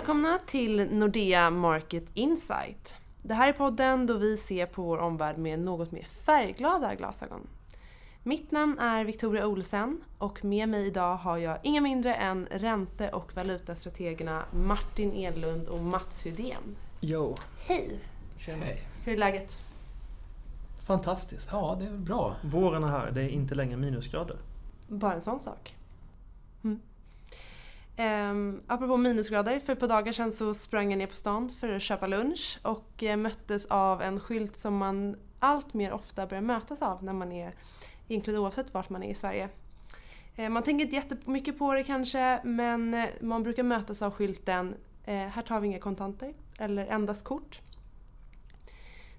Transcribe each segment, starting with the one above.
välkomna till Nordea Market Insight. Det här är podden då vi ser på vår omvärld med något mer färgglada glasögon. Mitt namn är Victoria Olsen och med mig idag har jag inga mindre än ränte och valutastrategerna Martin Edlund och Mats Hudén. Jo. Hej! Tjena. Hej. Hur är läget? Fantastiskt. Ja, det är bra. Våren är här, det är inte längre minusgrader. Bara en sån sak. Um, apropå minusgrader, för ett par dagar sedan så sprang jag ner på stan för att köpa lunch och eh, möttes av en skylt som man allt mer ofta börjar mötas av när man är, egentligen oavsett vart man är i Sverige. Ehm, man tänker inte jättemycket på det kanske, men eh, man brukar mötas av skylten eh, “Här tar vi inga kontanter” eller “Endast kort”.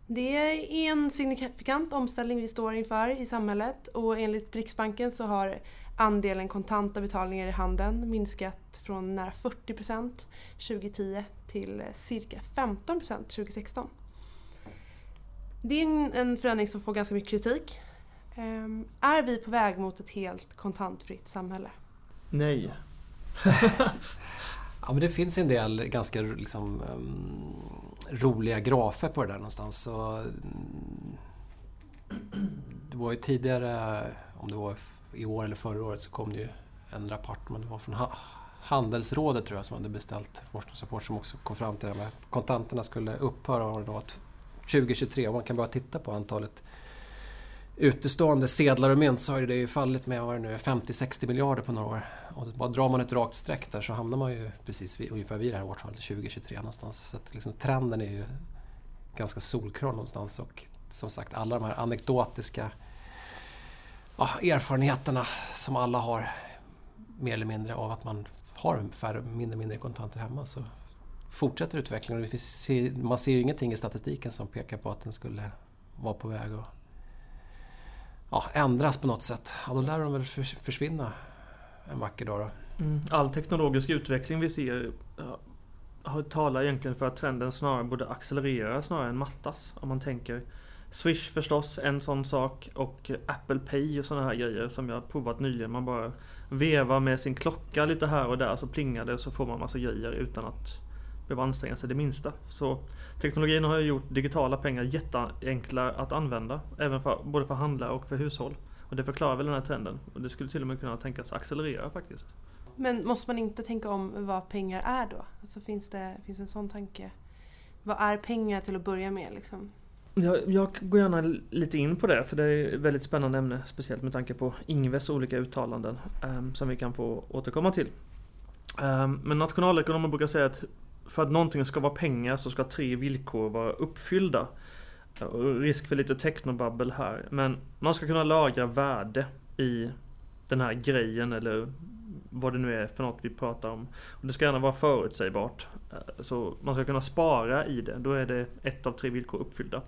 Det är en signifikant omställning vi står inför i samhället och enligt Riksbanken så har andelen kontanta betalningar i handeln minskat från nära 40 procent 2010 till cirka 15 procent 2016. Det är en, förändring som får ganska mycket kritik. Ehm, är vi på väg mot ett helt kontantfritt samhälle? Nej. Ja, men det finns en del ganska liksom, um, roliga grafer på det där någonstans. Så, mm, det var ju tidigare, om det var i år eller förra året, så kom det ju en rapport, men det var från Handelsrådet tror jag som hade beställt forskningsrapport som också kom fram till det här med att kontanterna skulle upphöra då 2023. Och man kan bara titta på antalet utestående sedlar och mynt så har det ju fallit med vad det nu 50-60 miljarder på några år. Och bara drar man ett rakt streck där så hamnar man ju precis vid, ungefär vid det här årtalet, 2023 någonstans. Så att liksom, trenden är ju ganska solklar någonstans och som sagt alla de här anekdotiska ja, erfarenheterna som alla har mer eller mindre av att man har färre, mindre och mindre kontanter hemma så fortsätter utvecklingen. Man ser ju ingenting i statistiken som pekar på att den skulle vara på väg att ja, ändras på något sätt. Ja, då lär de väl försvinna en vacker dag. Då. Mm. All teknologisk utveckling vi ser ja, talar egentligen för att trenden snarare borde accelerera snarare än mattas. Om man tänker Swish förstås, en sån sak. Och Apple Pay och såna här grejer som jag provat nyligen. Man bara vevar med sin klocka lite här och där så plingar det och så får man massa grejer utan att behöva anstränga sig det minsta. Så teknologin har gjort digitala pengar jätteenkla att använda. Även för, både för handlare och för hushåll. Och det förklarar väl den här trenden. Och det skulle till och med kunna tänkas accelerera faktiskt. Men måste man inte tänka om vad pengar är då? Alltså finns det finns en sån tanke? Vad är pengar till att börja med liksom? Jag, jag går gärna lite in på det för det är ett väldigt spännande ämne. Speciellt med tanke på Ingves olika uttalanden um, som vi kan få återkomma till. Um, men nationalekonomer brukar säga att för att någonting ska vara pengar så ska tre villkor vara uppfyllda. Eh, risk för lite technobabbel här. Men man ska kunna lagra värde i den här grejen eller vad det nu är för något vi pratar om. Och det ska gärna vara förutsägbart. Eh, så man ska kunna spara i det. Då är det ett av tre villkor uppfyllda.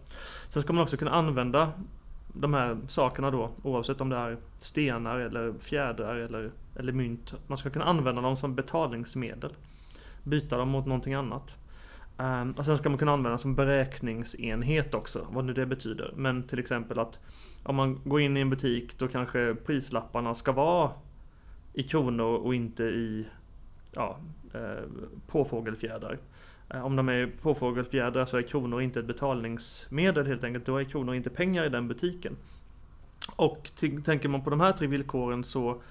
Sen ska man också kunna använda de här sakerna då oavsett om det är stenar eller fjädrar eller, eller mynt. Man ska kunna använda dem som betalningsmedel byta dem mot någonting annat. Ehm, och sen ska man kunna använda som beräkningsenhet också, vad nu det betyder. Men till exempel att om man går in i en butik då kanske prislapparna ska vara i kronor och inte i ja, eh, påfågelfjädrar. Eh, om de är påfågelfjädrar så är kronor inte ett betalningsmedel helt enkelt. Då är kronor inte pengar i den butiken. Och tänker man på de här tre villkoren så,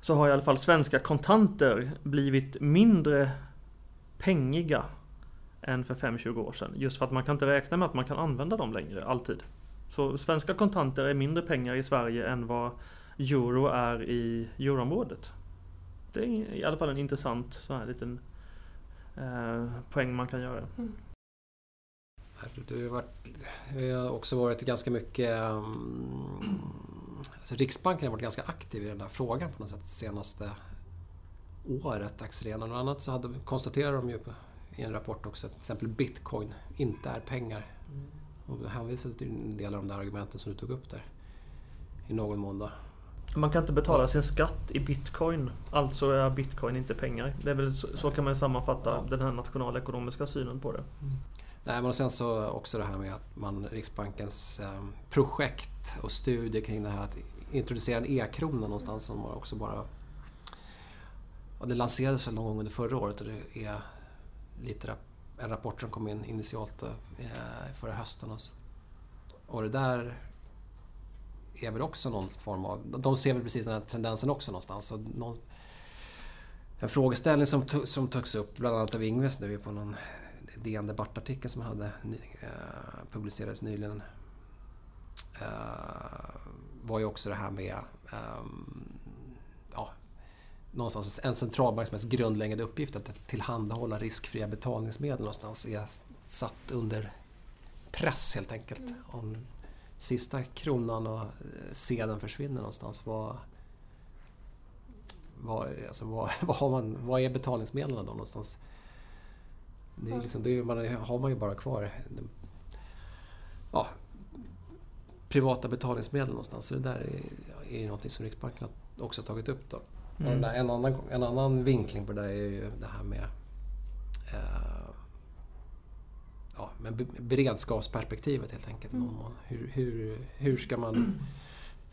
så har i alla fall svenska kontanter blivit mindre pengiga än för 5-20 år sedan. Just för att man kan inte räkna med att man kan använda dem längre, alltid. Så svenska kontanter är mindre pengar i Sverige än vad euro är i euroområdet. Det är i alla fall en intressant sån här liten eh, poäng man kan göra. Mm. Du har, varit, har också varit ganska mycket... Um, alltså Riksbanken har varit ganska aktiv i den här frågan på något sätt senaste året, aktiearenan. Bland annat så hade, konstaterar de ju i en rapport också att till exempel bitcoin inte är pengar. Mm. Och hänvisade till en del av de där argumenten som du tog upp där. I någon mån då. Man kan inte betala sin skatt i bitcoin. Alltså är bitcoin inte pengar. Det är väl så, så kan man sammanfatta ja. den här nationalekonomiska synen på det. Mm. Nej, men sen så också det här med att man Riksbankens eh, projekt och studier kring det här att introducera en e-krona någonstans som också bara och det lanserades väl någon gång under förra året och det är lite en rapport som kom in initialt då, eh, förra hösten. Och, och det där är väl också någon form av... De ser väl precis den här tendensen också någonstans. Och någon, en frågeställning som, som togs upp bland annat av Ingves nu på någon DN Debatt-artikel som hade eh, publicerats nyligen. Eh, var ju också det här med eh, ja, någonstans en centralbanks grundläggande uppgift att tillhandahålla riskfria betalningsmedel någonstans är satt under press helt enkelt. Mm. Sista kronan och sedeln försvinner någonstans, vad, vad, alltså, vad, vad, har man, vad är betalningsmedlen då någonstans? Det är liksom, det är, man, har man ju bara kvar ja, privata betalningsmedel någonstans. Så det där är, är någonting som Riksbanken också har tagit upp. Då. Mm. En, annan, en annan vinkling på det där är ju det här med eh, med beredskapsperspektivet helt enkelt. Mm. Hur, hur, hur ska man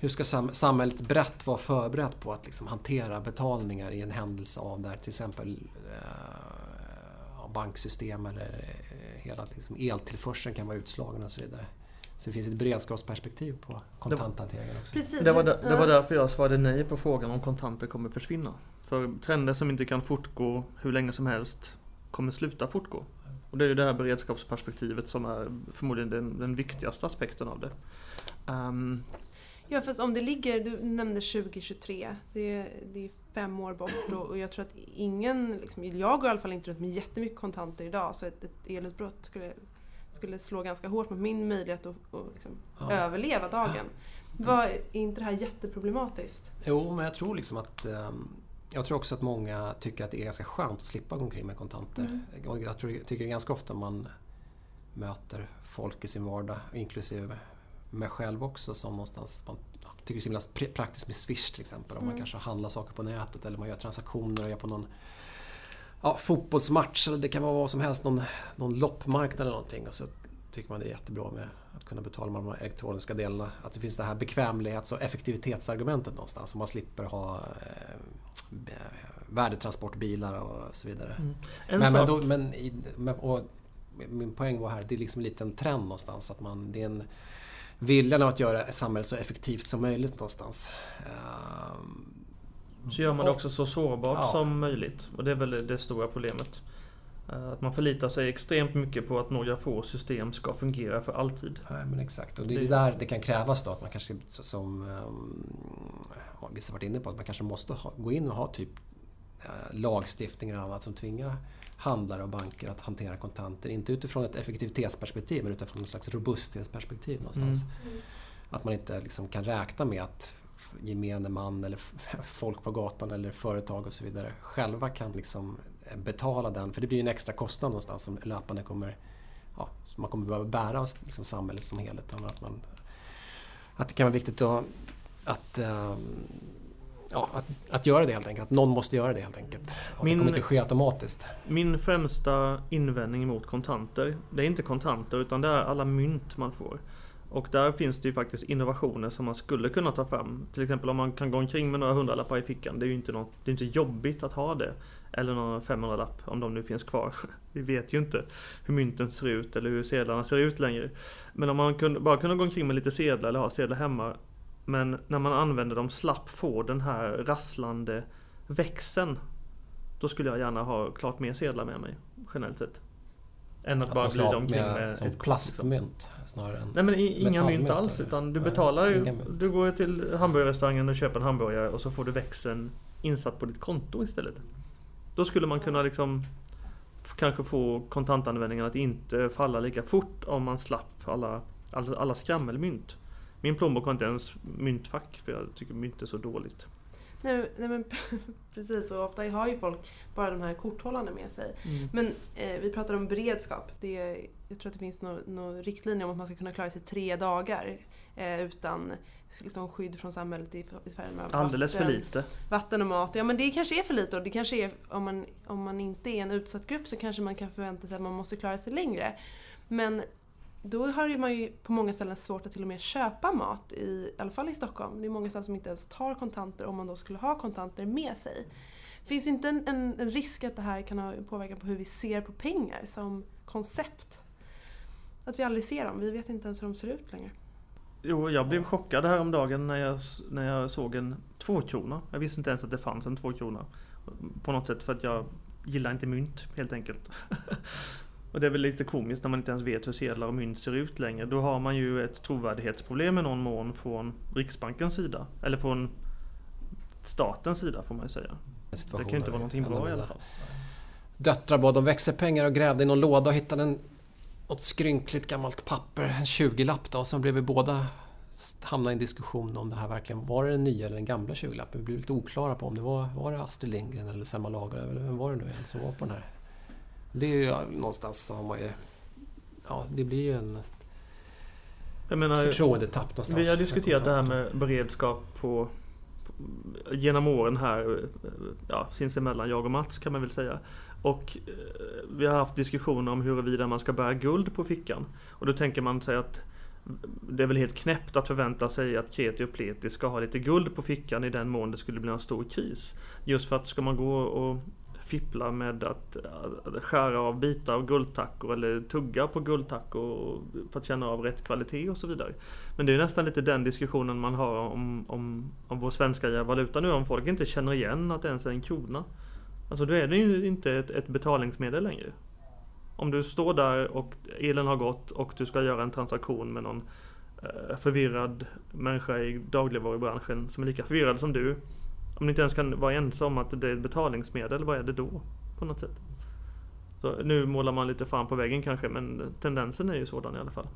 hur ska sam samhället brett vara förberett på att liksom hantera betalningar i en händelse av där till exempel eh, banksystem eller eh, hela liksom, eltillförseln kan vara utslagen och så vidare. Så det finns ett beredskapsperspektiv på kontanthanteringen också. Precis. Det, var där, det var därför jag svarade nej på frågan om kontanter kommer försvinna. För trender som inte kan fortgå hur länge som helst kommer sluta fortgå. Och det är ju det här beredskapsperspektivet som är förmodligen den, den viktigaste aspekten av det. Um, Ja fast om det ligger, du nämnde 2023, det är, det är fem år bort och, och jag tror att ingen, liksom, jag går i alla fall inte runt med jättemycket kontanter idag så ett, ett elutbrott skulle, skulle slå ganska hårt mot min möjlighet att, liksom, ja. överleva dagen. Var, är inte det här jätteproblematiskt? Jo, men jag tror liksom att um, jag tror också att många tycker att det är ganska skönt att slippa gå omkring med kontanter. Mm. Jag tror, tycker det är ganska ofta man möter folk i sin vardag, inklusive mig själv också som någonstans man tycker det är så himla praktiskt med Swish till exempel. Om mm. man kanske handlar saker på nätet eller man gör transaktioner och gör på någon ja, fotbollsmatch eller det kan vara vad som helst, någon, någon loppmarknad eller någonting. Och så tycker man det är jättebra med att kunna betala med de här elektroniska delarna. Att det finns det här bekvämlighets och effektivitetsargumentet någonstans. Så man slipper ha eh, värdetransportbilar och så vidare. Mm. Men, men, då, men, och, min poäng var här, det är liksom en liten trend någonstans. Att man, det är en, viljan att göra samhället så effektivt som möjligt någonstans. Ehm, så gör man det också så sårbart ja. som möjligt. Och det är väl det stora problemet. Eh, att man förlitar sig extremt mycket på att några få system ska fungera för alltid. Ja, men exakt, och det är det där det kan krävas då att man kanske som um, vissa varit inne på, att man kanske måste ha, gå in och ha typ uh, lagstiftning eller annat som tvingar handlare och banker att hantera kontanter. Inte utifrån ett effektivitetsperspektiv men utifrån ett slags robusthetsperspektiv någonstans. Mm. mm. Att man inte liksom kan räkna med att gemene man eller folk på gatan eller företag och så vidare själva kan liksom eh, betala den. För det blir en extra kostnad någonstans som löpande kommer ja, man kommer behöva bära liksom samhället som helhet. Att, man, att det kan vara viktigt att, att um, ja, att, att göra det helt enkelt. Att någon måste göra det helt enkelt. Och min, det kommer inte ske automatiskt. Min främsta invändning mot kontanter, det är inte kontanter utan det är alla mynt man får. Och där finns det ju faktiskt innovationer som man skulle kunna ta fram. Till exempel om man kan gå omkring med några hundralappar i fickan. Det är ju inte, något, det är inte jobbigt att ha det. Eller några 500-lapp om de nu finns kvar. Vi vet ju inte hur mynten ser ut eller hur sedlarna ser ut längre. Men om man kunde, bara kunde gå omkring med lite sedlar eller ha sedlar hemma men när man använder dem slapp få den här rasslande växeln. Då skulle jag gärna ha klart mer sedlar med mig, generellt sett. Än att, att bara glida omkring med, med som ett plastmynt snarare än Nej men inga mynt alls. Utan du betalar ju, du går till hamburgerrestaurangen och köper en hamburgare och så får du växeln insatt på ditt konto istället. Då skulle man kunna liksom kanske få kontantanvändningen att inte falla lika fort om man slapp alla, alla, alla skrammelmynt. Min plånbok har inte ens myntfack för jag tycker mynt är så dåligt. Nej, nej men precis, och ofta har ju folk bara de här korthållarna med sig. Mm. Men eh, vi pratar om beredskap. Det är, jag tror att det finns några no riktlinjer om att man ska kunna klara sig tre dagar eh, utan liksom, skydd från samhället i, i form av Alldeles vatten, för lite. Vatten och mat. Ja men det kanske är för lite och det kanske är, om man, om man inte är en utsatt grupp så kanske man kan förvänta sig att man måste klara sig längre. Men då har man ju på många ställen svårt att till och med köpa mat, i, i alla fall i Stockholm. Det är många ställen som inte ens tar kontanter om man då skulle ha kontanter med sig. Finns det inte en, en, en risk att det här kan ha påverkan på hur vi ser på pengar som koncept? Att vi aldrig ser dem, vi vet inte ens hur de ser ut längre. Jo, jag blev chockad häromdagen när jag, när jag såg en tvåkrona. Jag visste inte ens att det fanns en tvåkrona. På något sätt för att jag gillar inte mynt helt enkelt. och det är väl lite komiskt när man inte ens vet hur sedlar och mynt ser ut längre. Då har man ju ett trovärdighetsproblem i någon mån från Riksbankens sida. Eller från statens sida får man ju säga. Det kan ju inte vara någonting bra i alla fall. Döttrar bad om växelpengar och grävde i någon låda och hittade en, något skrynkligt gammalt papper, en 20-lapp då. Och sen blev vi båda hamna i en diskussion om det här verkligen var det den nya eller den gamla 20-lappen. Vi blev lite oklara på om det var, var det Astrid Lindgren eller Selma Lagerlöf eller vem var det nu som var på den här. Det är ju någonstans har man ju... Ja, det blir ju en... Jag menar, förtroendetapp någonstans. Vi har diskuterat det här med beredskap på, på genom åren här, ja, sinsemellan, jag och Mats kan man väl säga. Och eh, vi har haft diskussioner om huruvida man ska bära guld på fickan. Och då tänker man sig att det är väl helt knäppt att förvänta sig att kreti och pleti ska ha lite guld på fickan i den mån det skulle bli en stor kris. Just för att ska man gå och fippla med att skära av bitar av guldtackor eller tugga på guldtackor för att känna av rätt kvalitet och så vidare. Men det är nästan lite den diskussionen man har om, om, om vår svenska valuta nu. Om folk inte känner igen att det ens är en krona. Alltså då är det ju inte ett, ett betalningsmedel längre. Om du står där och elen har gått och du ska göra en transaktion med någon eh, förvirrad människa i dagligvarubranschen som är lika förvirrad som du. Om ni inte ens kan vara ense om att det är ett betalningsmedel, vad är det då? På något sätt. Så nu målar man lite fan på väggen kanske, men tendensen är ju sådan i alla fall.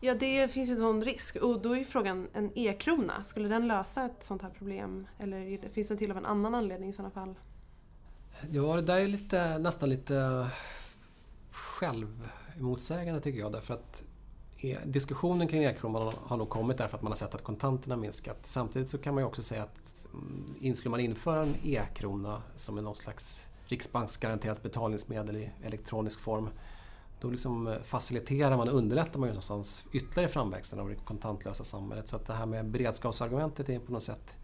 Ja, det finns ju en sån risk. Och då är frågan, en e-krona, skulle den lösa ett sånt här problem? Eller finns den till av en annan anledning i sådana fall? Ja, det där är lite, nästan lite självmotsägande tycker jag. Därför att diskussionen kring e-kronan har nog kommit därför att man har sett att kontanterna minskat. Samtidigt så kan man ju också säga att mm, skulle man införa en e-krona som är någon slags riksbanksgaranterat betalningsmedel i elektronisk form. Då liksom eh, faciliterar man och underlättar man ju någonstans ytterligare framväxten av det kontantlösa samhället. Så att det här med beredskapsargumentet är på något sätt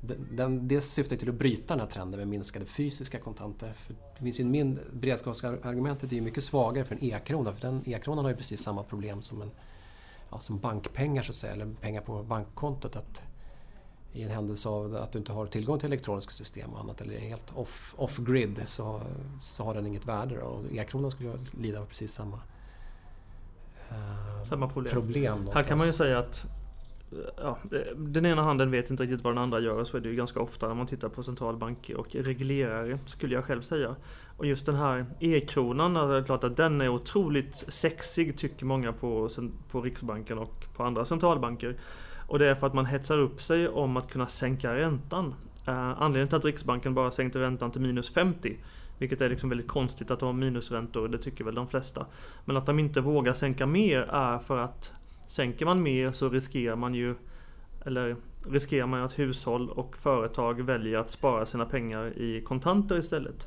den, det syftar till att bryta den här trenden med minskade fysiska kontanter. För det finns ju en min, beredskapsargumentet är ju mycket svagare för en e-krona. För den e-kronan har ju precis samma problem som, en, ja, som bankpengar så att säga, eller pengar på bankkontot. Att I en händelse av att du inte har tillgång till elektroniska system och annat eller är helt off, off-grid så, så har den inget värde. Och e-kronan skulle ju lida av precis samma, uh, samma problem. problem Här kan man ju säga att ja, den ena handen vet inte riktigt vad den andra gör. Så är det ju ganska ofta när man tittar på centralbanker och reglerare, skulle jag själv säga. Och just den här e-kronan, det är klart att den är otroligt sexig tycker många på, på Riksbanken och på andra centralbanker. Och det är för att man hetsar upp sig om att kunna sänka räntan. Eh, anledningen till att Riksbanken bara sänkte räntan till minus 50 vilket är liksom väldigt konstigt att de har minusräntor, det tycker väl de flesta. Men att de inte vågar sänka mer är för att Sänker man mer så riskerar man ju eller riskerar man att hushåll och företag väljer att spara sina pengar i kontanter istället.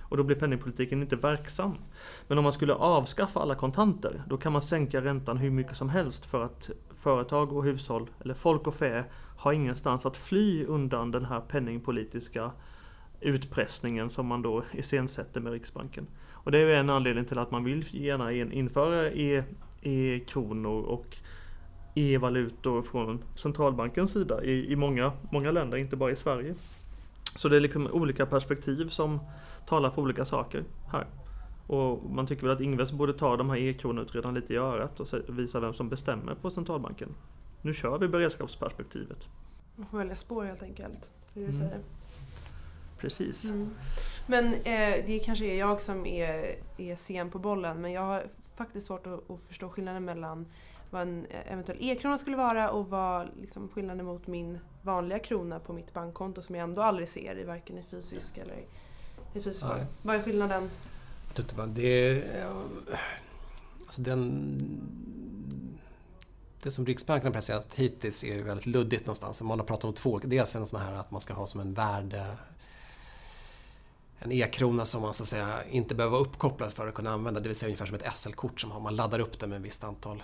Och då blir penningpolitiken inte verksam. Men om man skulle avskaffa alla kontanter, då kan man sänka räntan hur mycket som helst för att företag och hushåll, eller folk och fä, har ingenstans att fly undan den här penningpolitiska utpressningen som man då iscensätter med Riksbanken. Och det är en anledning till att man vill gärna införa e e-kronor och e-valutor från centralbankens sida i, i många, många länder, inte bara i Sverige. Så det är liksom olika perspektiv som talar för olika saker här. Och man tycker väl att Ingves borde ta de här e-kronutredarna lite i örat och visa vem som bestämmer på centralbanken. Nu kör vi beredskapsperspektivet. Man får välja spår helt enkelt. Det det mm. säger. Precis. Mm. Men eh, det kanske är jag som är, är sen på bollen men jag har faktiskt svårt att, att förstå skillnaden mellan vad en eventuell e-krona skulle vara och vad liksom skillnaden mot min vanliga krona på mitt bankkonto som jag ändå aldrig ser i varken i fysisk eller i fysisk form. Vad är skillnaden? Jag tror inte det är, alltså den, det som Riksbanken har presenterat hittills är ju väldigt luddigt någonstans. Man har pratat om två, dels en sån här att man ska ha som en värde en e-krona som man så att säga inte behöver vara uppkopplad för att kunna använda. Det vill säga ungefär som ett SL-kort som man laddar upp det med ett visst antal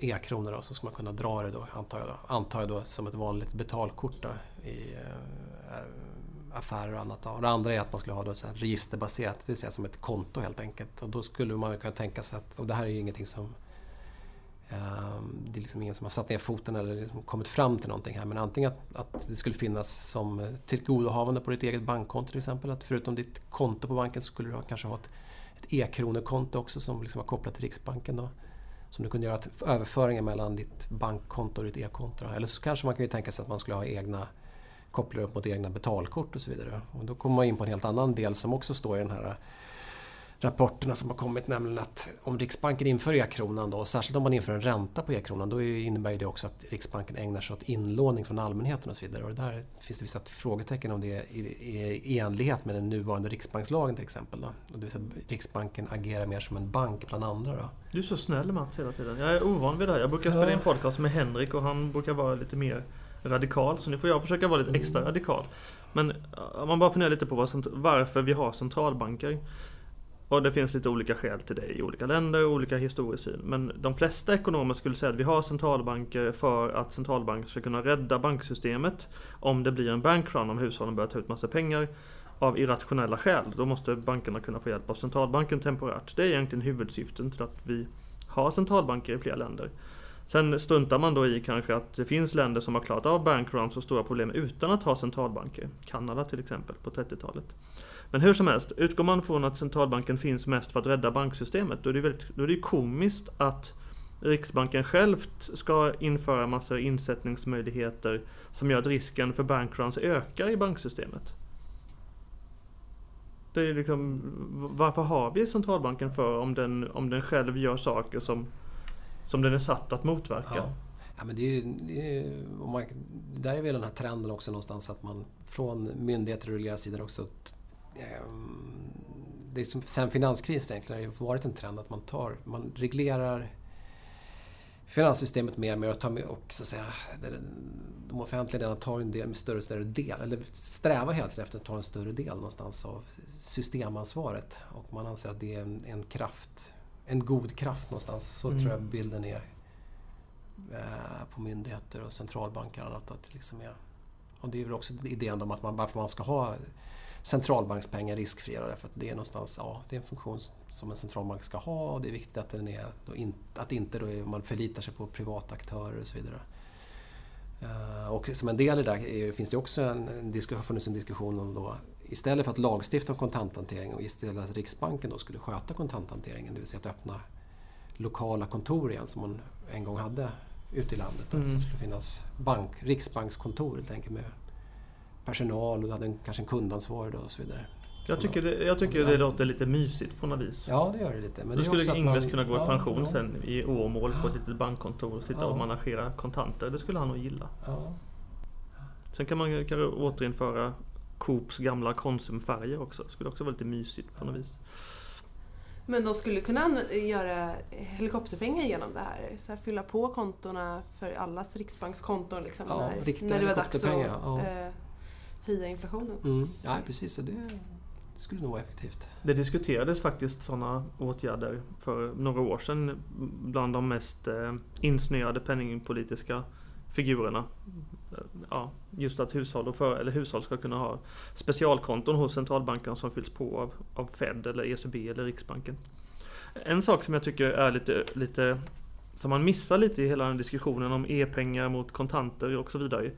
e-kronor och så ska man kunna dra det då, antar jag då, antar jag då som ett vanligt betalkort då, i, eh, affärer och annat. Då. Och det andra är att man skulle ha då så här registerbaserat, det vill säga som ett konto helt enkelt. Och då skulle man kunna tänka sig att, och det här är ju ingenting som Ehm, det är liksom ingen som har satt ner foten eller liksom kommit fram till någonting här. Men antingen att, att det skulle finnas som tillgodohavande på ditt eget bankkonto till exempel. Att förutom ditt konto på banken så skulle du kanske ha ett, ett e-kronekonto också som liksom var kopplat till Riksbanken. Då, som du kunde göra överföringar mellan ditt bankkonto och ditt e-konto. Eller så kanske man kan ju tänka sig att man skulle ha egna koppla upp mot egna betalkort och så vidare. Och då kommer man in på en helt annan del som också står i den här rapporterna som har kommit, nämligen att om Riksbanken inför e-kronan då, särskilt om man inför en ränta på e-kronan, då innebär det också att Riksbanken ägnar sig åt inlåning från allmänheten och så vidare. Och där finns det vissa frågetecken om det är i enlighet med den nuvarande Riksbankslagen till exempel. Då. Och det vill säga att Riksbanken agerar mer som en bank bland andra. Då. Du är så snäll Mats hela tiden. Jag är ovan vid det här. Jag brukar spela in podcast med Henrik och han brukar vara lite mer radikal. Så nu får jag försöka vara lite extra mm. radikal. Men om man bara funderar lite på varför vi har centralbanker. Och det finns lite olika skäl till det i olika länder och olika historisk syn. Men de flesta ekonomer skulle säga att vi har centralbanker för att centralbanker ska kunna rädda banksystemet om det blir en bankrun, om hushållen börjar ta ut massa pengar av irrationella skäl. Då måste bankerna kunna få hjälp av centralbanken temporärt. Det är egentligen huvudsyften till att vi har centralbanker i flera länder. Sen struntar man då i kanske att det finns länder som har klarat av bankruns och stora problem utan att ha centralbanker. Kanada till exempel på 30-talet. Men hur som helst, utgår man från att centralbanken finns mest för att rädda banksystemet, då är det, väldigt, då är det komiskt att Riksbanken självt ska införa massor insättningsmöjligheter som gör att risken för bankruns ökar i banksystemet. Det är liksom, varför har vi centralbanken för om den, om den själv gör saker som, som den är satt att motverka? Ja. Ja, men det är, det är, man, där är väl den här trenden också någonstans att man från myndigheter och regleringssidan också det är som sen finanskrisen egentligen har det varit en trend att man tar, man reglerar finanssystemet mer och mer och, tar med, och så att säga, de offentliga delarna tar en del, större och större del, eller strävar hela tiden efter att ta en större del någonstans av systemansvaret. Och man anser att det är en, en kraft, en god kraft någonstans. Så mm. tror jag bilden är eh, på myndigheter och centralbanker och annat. Att det liksom är, och det är väl också idén om att man, varför man ska ha centralbankspengar riskfria. Därför att det är någonstans, ja, det är en funktion som en centralbank ska ha och det är viktigt att, den är, in, att inte då man förlitar sig på privata aktörer och så vidare. Uh, och som en del i det där är, finns det också en, en, har funnits en diskussion om då istället för att lagstifta om kontanthantering och istället att Riksbanken då skulle sköta kontanthanteringen, det vill säga att öppna lokala kontor igen som man en gång hade ute i landet. Mm. Det skulle finnas bank, riksbankskontor helt enkelt med personal och du hade en, kanske en kundansvarig och så vidare. Jag tycker, det, jag tycker det låter lite mysigt på något vis. Ja, det gör det lite. Men Då det skulle Ingves kunna gå i pension ja, sen i Åmål på ett litet bankkontor och sitta ja. och managera kontanter. Det skulle han nog gilla. Ja. Sen kan man kanske återinföra Coops gamla Konsumfärger också. Det skulle också vara lite mysigt på något vis. Men de skulle kunna göra helikopterpengar genom det här. Så här fylla på kontona för allas riksbankskonton. Liksom, ja, när, när det var dags att ja. eh, heja inflationen. Mm. Ja, precis. Det skulle nog vara effektivt. Det diskuterades faktiskt sådana åtgärder för några år sedan bland de mest eh, insnöade penningpolitiska figurerna. Ja, just att hushåll, och för, eller hushåll ska kunna ha specialkonton hos centralbankerna som fylls på av, av Fed eller ECB eller Riksbanken. En sak som jag tycker är lite, lite som man missar lite i hela den diskussionen om e-pengar mot kontanter och så vidare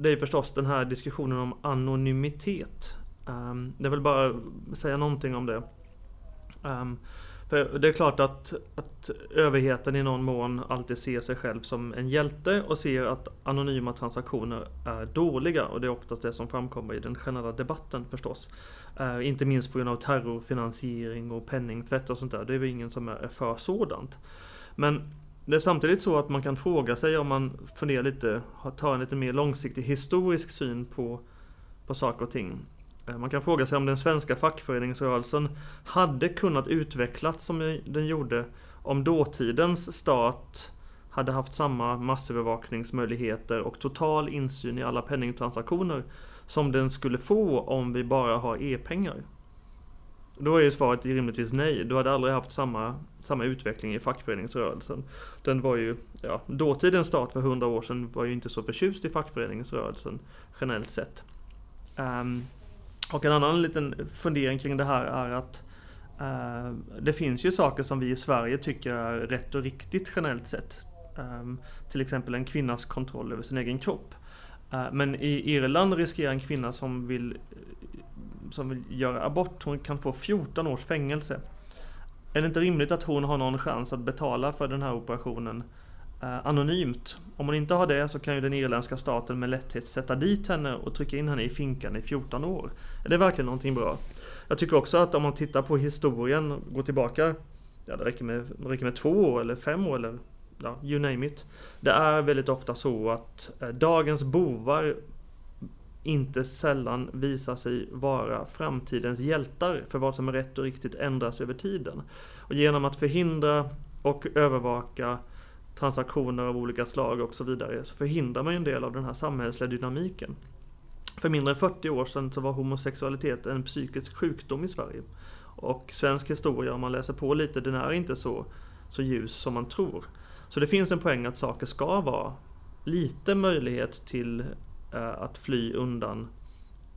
det är förstås den här diskussionen om anonymitet. Um, jag vill bara säga någonting om det. Um, för det är klart att, att överheten i någon mån alltid ser sig själv som en hjälte och ser att anonyma transaktioner är dåliga. Och det är oftast det som framkommer i den generella debatten förstås. Uh, inte minst på grund av terrorfinansiering och penningtvätt och sånt där. Det är väl ingen som är för sådant. Men det är samtidigt så att man kan fråga sig om man funderar lite, tar en lite mer långsiktig historisk syn på, på saker och ting. Eh, man kan fråga sig om den svenska fackföreningsrörelsen hade kunnat utvecklas som den gjorde om dåtidens stat hade haft samma massövervakningsmöjligheter och total insyn i alla penningtransaktioner som den skulle få om vi bara har e-pengar. Då är ju svaret rimligtvis nej. Du hade aldrig haft samma, samma utveckling i fackföreningsrörelsen. Den var ju, ja, dåtidens stat för hundra år sedan var ju inte så förtjust i fackföreningsrörelsen generellt sett. Um, och en annan liten fundering kring det här är att uh, det finns ju saker som vi i Sverige tycker är rätt och riktigt generellt sett. Um, till exempel en kvinnas kontroll över sin egen kropp. Uh, men i Irland riskerar en kvinna som vill, som vill göra abort, hon kan få 14 års fängelse. Är det inte rimligt att hon har någon chans att betala för den här operationen eh, anonymt? Om hon inte har det så kan ju den irländska staten med lätthet sätta dit henne och trycka in henne i finkan i 14 år. Är det verkligen någonting bra? Jag tycker också att om man tittar på historien, går tillbaka, ja det räcker med, det räcker med två år eller fem år eller ja, you name it. Det är väldigt ofta så att eh, dagens bovar inte sällan visar sig vara framtidens hjältar för vad som är rätt och riktigt ändras över tiden. Och genom att förhindra och övervaka transaktioner av olika slag och så vidare så förhindrar man en del av den här samhällsliga dynamiken. För mindre än 40 år sedan så var homosexualitet en psykisk sjukdom i Sverige. Och svensk historia, om man läser på lite, den är inte så, så ljus som man tror. Så det finns en poäng att saker ska vara lite möjlighet till att fly undan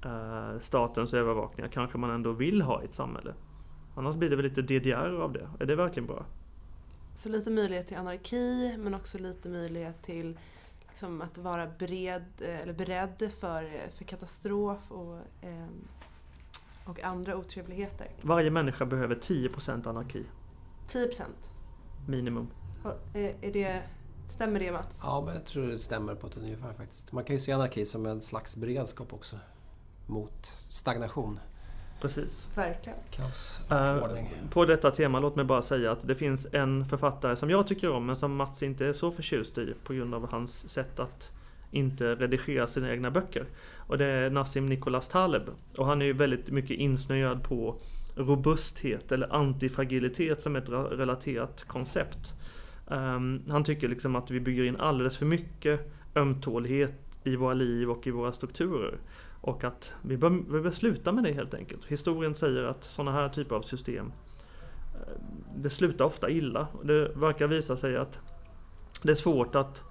eh, statens övervakningar kanske man ändå vill ha i ett samhälle. Annars blir det väl lite DDR av det. Är det verkligen bra? Så lite möjlighet till anarki men också lite möjlighet till liksom, att vara bered, eh, eller beredd för, för katastrof och, eh, och andra otrevligheter. Varje människa behöver 10% anarki. 10%? Minimum. Är det Stämmer det Mats? Ja, men jag tror det stämmer på ett ungefär faktiskt. Man kan ju se anarki som en slags beredskap också. Mot stagnation. Precis. Verkligen. Kaos. Uh, på detta tema, låt mig bara säga att det finns en författare som jag tycker om men som Mats inte är så förtjust i på grund av hans sätt att inte redigera sina egna böcker. Och det är Nassim Nicholas Taleb. Och han är ju väldigt mycket insnöad på robusthet eller antifragilitet som ett relaterat koncept. Um, han tycker liksom att vi bygger in alldeles för mycket ömtålighet i våra liv och i våra strukturer. Och att vi bör, vi bör sluta med det helt enkelt. Historien säger att sådana här typer av system eh, det slutar ofta illa. Det verkar visa sig att det är svårt att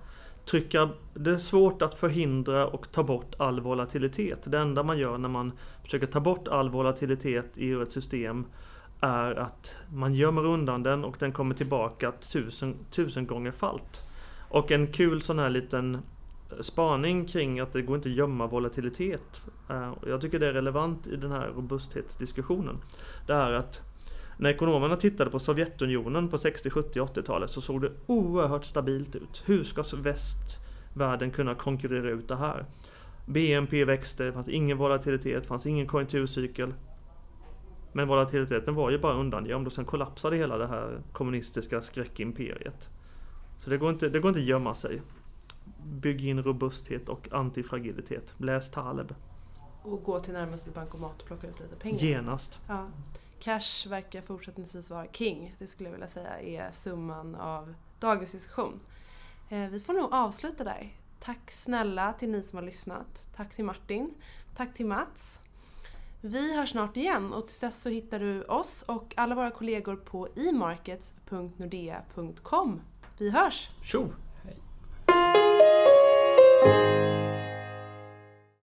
trycka, det är svårt att förhindra och ta bort all volatilitet. Det enda man gör när man försöker ta bort all volatilitet i ett system är att man gömmer undan den och den kommer tillbaka tusen, tusen gånger falt. Och en kul sån här liten eh, spaning kring att det går inte att gömma volatilitet. Eh, jag tycker det är relevant i den här robusthetsdiskussionen. Det är att när ekonomerna tittade på Sovjetunionen på 60, 70, 80-talet så såg det oerhört stabilt ut. Hur ska västvärlden kunna konkurrera ut det här? BNP växte, det fanns ingen volatilitet, det fanns ingen konjunkturcykel. Men volatiliteten var ju bara undangömd och sen kollapsade hela det här kommunistiska skräckimperiet. Så det går inte, det går inte att gömma sig. Bygg in robusthet och antifragilitet. Läs Taleb. Och gå till närmaste bankomat och plocka ut lite pengar. Genast. Ja. Cash verkar fortsättningsvis vara king. Det skulle jag vilja säga är summan av dagens diskussion. Eh, vi får nog avsluta där. Tack snälla till ni som har lyssnat. Tack till Martin. Tack till Mats. Vi hörs snart igen och tills dess så hittar du oss och alla våra kollegor på emarkets.nordea.com. Vi hörs! Tjo! Hej.